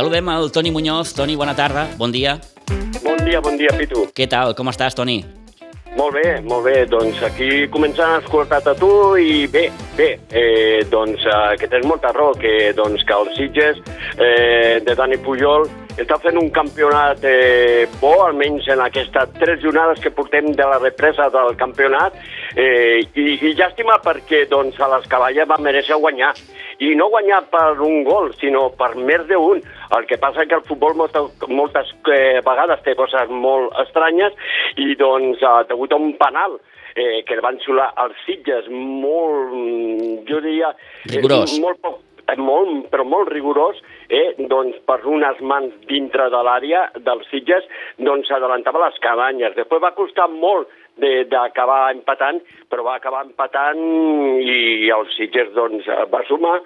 Saludem el Toni Muñoz. Toni, bona tarda, bon dia. Bon dia, bon dia, Pitu. Què tal, com estàs, Toni? Molt bé, molt bé. Doncs aquí començant a escoltar-te tu i bé, bé, eh, doncs eh, que tens molta raó, que, doncs, que els Sitges eh, de Dani Pujol està fent un campionat eh, bo, almenys en aquestes tres jornades que portem de la represa del campionat, eh, i, i llàstima perquè doncs, a les cavalles va mereixer guanyar. I no guanyar per un gol, sinó per més d'un. El que passa que el futbol moltes, moltes eh, vegades té coses molt estranyes i doncs ha degut a un penal eh, que el van xular els Sitges molt, mm, jo diria... Rigorós. Eh, molt poc molt, però molt rigorós, eh, doncs per unes mans dintre de l'àrea dels Sitges, doncs s'adelantava les cabanyes. Després va costar molt d'acabar empatant, però va acabar empatant i els Sitges doncs, va sumar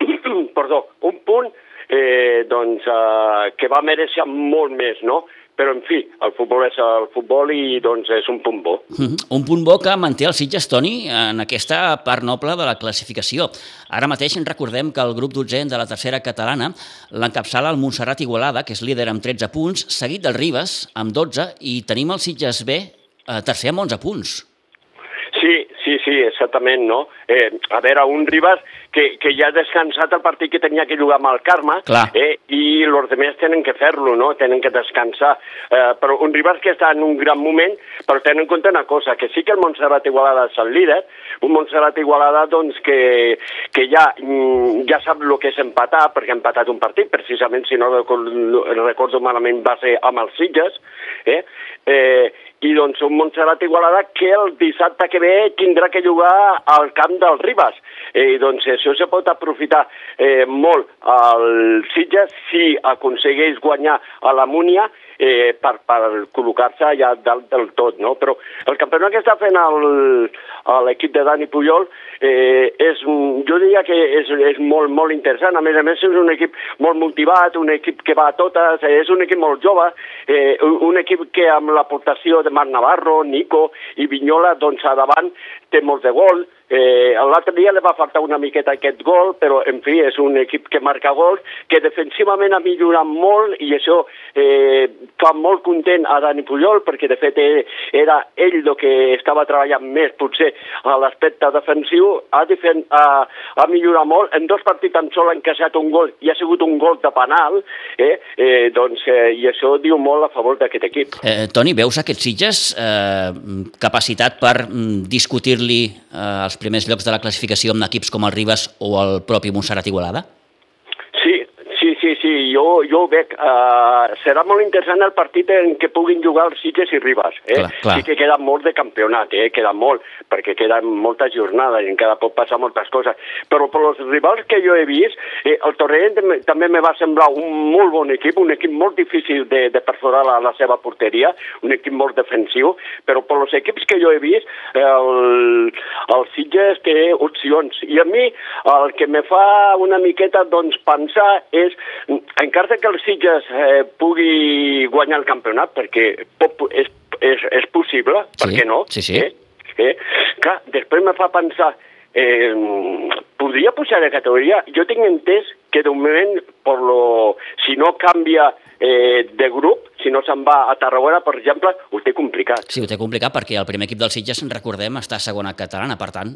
perdó, un punt eh, doncs, eh, que va mereixer molt més, no? però en fi, el futbol és el futbol i doncs és un punt bo. Mm -hmm. Un punt bo que manté el Sitges, Toni, en aquesta part noble de la classificació. Ara mateix recordem que el grup 12 de la tercera catalana l'encapçala el Montserrat Igualada, que és líder amb 13 punts, seguit del Ribes amb 12 i tenim el Sitges B eh, tercer amb 11 punts. Sí, sí, sí, exactament, no? Eh, a veure, un Ribas que, que ja ha descansat el partit que tenia que jugar amb el Carme eh, i els demés tenen que fer-lo, no? Tenen que descansar. Eh, però un Ribas que està en un gran moment, però tenen en compte una cosa, que sí que el Montserrat Igualada és el líder, un Montserrat Igualada doncs, que, que ja, mm, ja sap el que és empatar, perquè ha empatat un partit, precisament, si no recordo, recordo malament, va ser amb els Sitges, eh? eh i doncs un Montserrat Igualada que el dissabte que ve tindrà que jugar al camp del Ribas. Eh, doncs això se pot aprofitar eh, molt al Sitges si aconsegueix guanyar a la Múnia eh, per, per col·locar-se allà dalt del tot, no? Però el campionat que està fent l'equip de Dani Pujol eh, és, jo diria que és, és molt, molt interessant. A més a més, és un equip molt motivat, un equip que va a totes, eh, és un equip molt jove, eh, un equip que amb l'aportació de Marc Navarro, Nico i Vinyola, doncs a davant té molts de gol, Eh, L'altre dia li va faltar una miqueta aquest gol, però en fi, és un equip que marca gols, que defensivament ha millorat molt i això eh, fa molt content a Dani Pujol, perquè de fet eh, era ell el que estava treballant més potser a l'aspecte defensiu, ha, defen ha, ha millorat molt, en dos partits tan sol ha encaixat un gol i ha sigut un gol de penal, eh, eh, doncs, eh, i això diu molt a favor d'aquest equip. Eh, Toni, veus aquests Sitges eh, capacitat per mm, discutir-li eh, els primers llocs de la classificació amb equips com el Ribas o el propi Montserrat Igualada? Sí, sí, jo, jo ho veig. Uh, serà molt interessant el partit en què puguin jugar els Sitges i Ribas. Eh? Clar, clar. Sí que queda molt de campionat, eh? queda molt, perquè queden moltes jornades i encara pot passar moltes coses. Però per els rivals que jo he vist, eh, el Torrent també me va semblar un molt bon equip, un equip molt difícil de, de perforar la, la seva porteria, un equip molt defensiu, però per els equips que jo he vist, el, el Sitges té opcions. I a mi el que me fa una miqueta doncs, pensar és encara que el Sitges eh, pugui guanyar el campionat, perquè pot, és, és, és possible, sí, per què no? Sí, sí. Eh? Eh? Clar, després me fa pensar, eh, podria pujar de categoria? Jo tinc entès que de moment, per lo, si no canvia eh, de grup, si no se'n va a Tarragona, per exemple, ho té complicat. Sí, ho té complicat perquè el primer equip del Sitges, recordem, està a segona catalana, per tant,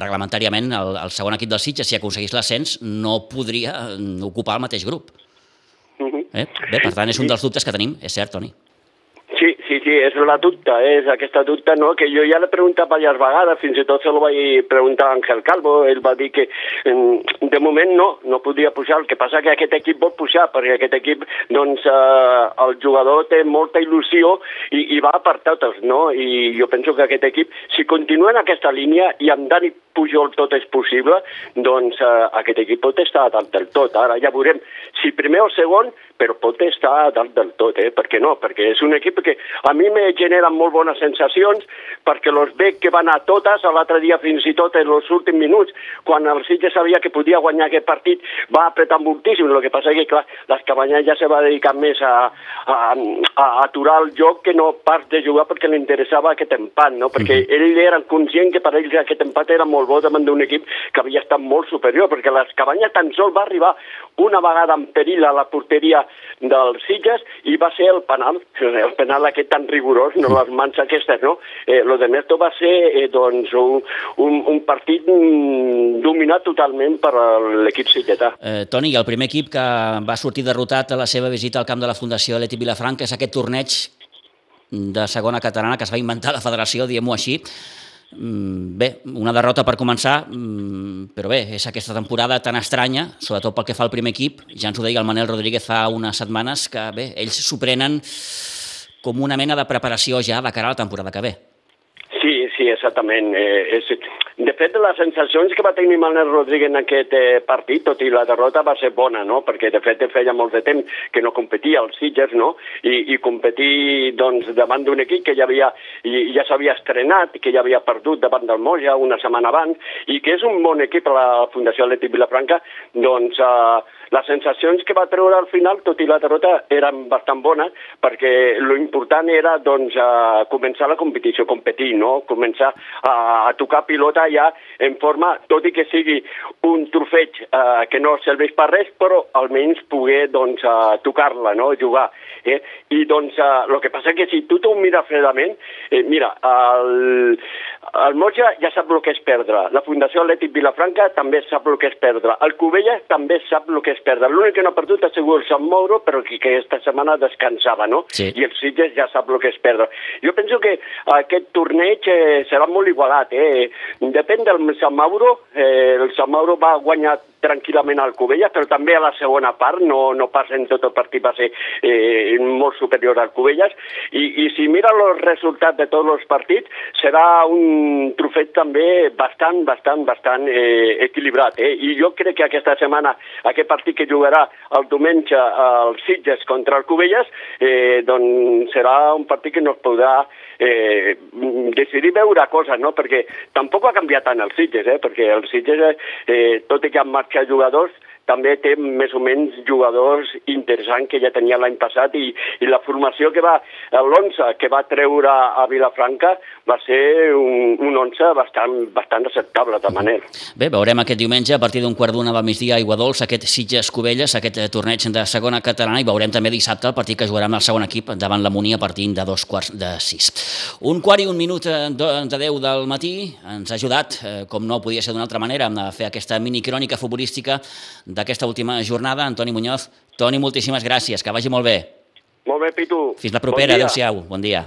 reglamentàriament el, el segon equip del Sitges, si aconseguís l'ascens, no podria mm, ocupar el mateix grup. Uh -huh. eh? Bé, per tant, és un dels dubtes que tenim, és cert, Toni. Sí, sí, és la dubte, és aquesta dubte, no?, que jo ja l'he preguntat diverses vegades, fins i tot se lo vaig preguntar a Ángel Calvo, ell va dir que de moment no, no podia pujar, el que passa que aquest equip vol pujar, perquè aquest equip, doncs, eh, el jugador té molta il·lusió i, i va per totes, no?, i jo penso que aquest equip, si continua en aquesta línia i amb Dani Pujol tot és possible, doncs eh, aquest equip pot estar a dalt del tot. Ara ja veurem si primer o segon, però pot estar a dalt del tot, eh? Per què no? Perquè és un equip que a mi me genera molt bones sensacions, perquè los Beck que van a totes, l'altre dia fins i tot en els últims minuts, quan el Sitges sabia que podia guanyar aquest partit, va apretar moltíssim, el que passa és que, clar, l'Escabanyà ja se va dedicar més a, a, a aturar el joc que no pas de jugar perquè li interessava aquest empat, no? perquè mm -hmm. ell era conscient que per ell aquest empat era molt bo davant d'un equip que havia estat molt superior, perquè l'Escabanyà tan sol va arribar una vegada en perill a la porteria dels Sitges i va ser el penal, el penal aquest tan rigorós, no les mans aquestes, no? Eh, lo de Neto va ser eh, doncs, un, un, un partit mm, dominat totalment per l'equip sitgetà. Eh, Toni, el primer equip que va sortir derrotat a la seva visita al camp de la Fundació Leti Vilafranca és aquest torneig de segona catalana que es va inventar la federació, diguem-ho així. Mm, bé, una derrota per començar, mm, però bé, és aquesta temporada tan estranya, sobretot pel que fa al primer equip. Ja ens ho deia el Manel Rodríguez fa unes setmanes, que bé, ells s'ho prenen com una mena de preparació ja de cara a la temporada que ve. Sí, sí, exactament. Eh, és, de fet, les sensacions que va tenir Manel Rodríguez en aquest eh, partit, tot i la derrota, va ser bona, no? perquè de fet feia molt de temps que no competia els Sitges, no? I, i competir doncs, davant d'un equip que ja havia, ja s'havia estrenat, que ja havia perdut davant del Moja una setmana abans, i que és un bon equip la Fundació Atlètic Vilafranca, doncs eh, les sensacions que va treure al final, tot i la derrota, eren bastant bones, perquè l'important era doncs, uh, començar la competició, competir, no? començar a, a tocar pilota ja en forma, tot i que sigui un trofeig uh, que no serveix per res, però almenys poder doncs, tocar-la, no? jugar. Eh? I doncs el uh, que passa que si tu t'ho mires fredament, eh, mira, el, el Moja ja sap el que és perdre, la Fundació Atlètic Vilafranca també sap el que és perdre, el Covella també sap el que és perdre. L'únic que no ha perdut ha sigut el Sant Mauro, però que, que aquesta setmana descansava, no? Sí. I el Sitges ja sap el que és perdre. Jo penso que aquest torneig eh, serà molt igualat, eh? Depèn del Sant Mauro, eh, el Sant Mauro va guanyar tranquil·lament al Covella, però també a la segona part, no, no pas en tot el partit va ser eh, molt superior al Covelles, i, i si mira els resultats de tots els partits, serà un trofet també bastant, bastant, bastant eh, equilibrat. Eh? I jo crec que aquesta setmana, aquest partit que jugarà el diumenge al Sitges contra el Covelles, eh, doncs serà un partit que no es podrà eh, decidir veure coses, no? perquè tampoc ha canviat tant el Sitges, eh? perquè el Sitges, eh, tot i que han marxat jugadors, també té més o menys jugadors interessants que ja tenia l'any passat i, i la formació que va, l'11 que va treure a Vilafranca va ser un, un 11 bastant, bastant acceptable de manera. Bé, veurem aquest diumenge a partir d'un quart d'una del migdia a Iguadols, aquest Sitges Covelles, aquest eh, torneig de segona catalana i veurem també dissabte el partit que jugarà amb el segon equip davant la Munia a partir de dos quarts de sis. Un quart i un minut eh, de deu del matí ens ha ajudat, eh, com no podia ser d'una altra manera, a fer aquesta minicrònica futbolística d'aquesta última jornada. Antoni Muñoz, Toni, moltíssimes gràcies, que vagi molt bé. Molt bé, Pitu. Fins la propera, bon adeu-siau, bon dia.